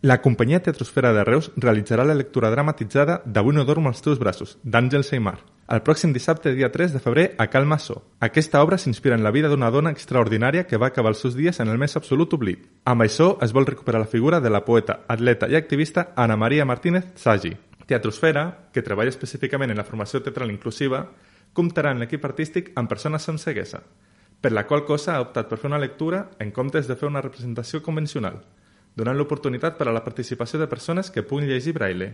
La companyia Teatrosfera de Reus realitzarà la lectura dramatitzada d'Avui no dormo als teus braços, d'Àngel Seymar, el pròxim dissabte, dia 3 de febrer, a Cal Massó. Aquesta obra s'inspira en la vida d'una dona extraordinària que va acabar els seus dies en el més absolut oblit. Amb això es vol recuperar la figura de la poeta, atleta i activista Ana Maria Martínez Sagi. Teatrosfera, que treballa específicament en la formació teatral inclusiva, comptarà en l'equip artístic amb persones amb ceguesa, per la qual cosa ha optat per fer una lectura en comptes de fer una representació convencional donant l'oportunitat per a la participació de persones que puguin llegir braille.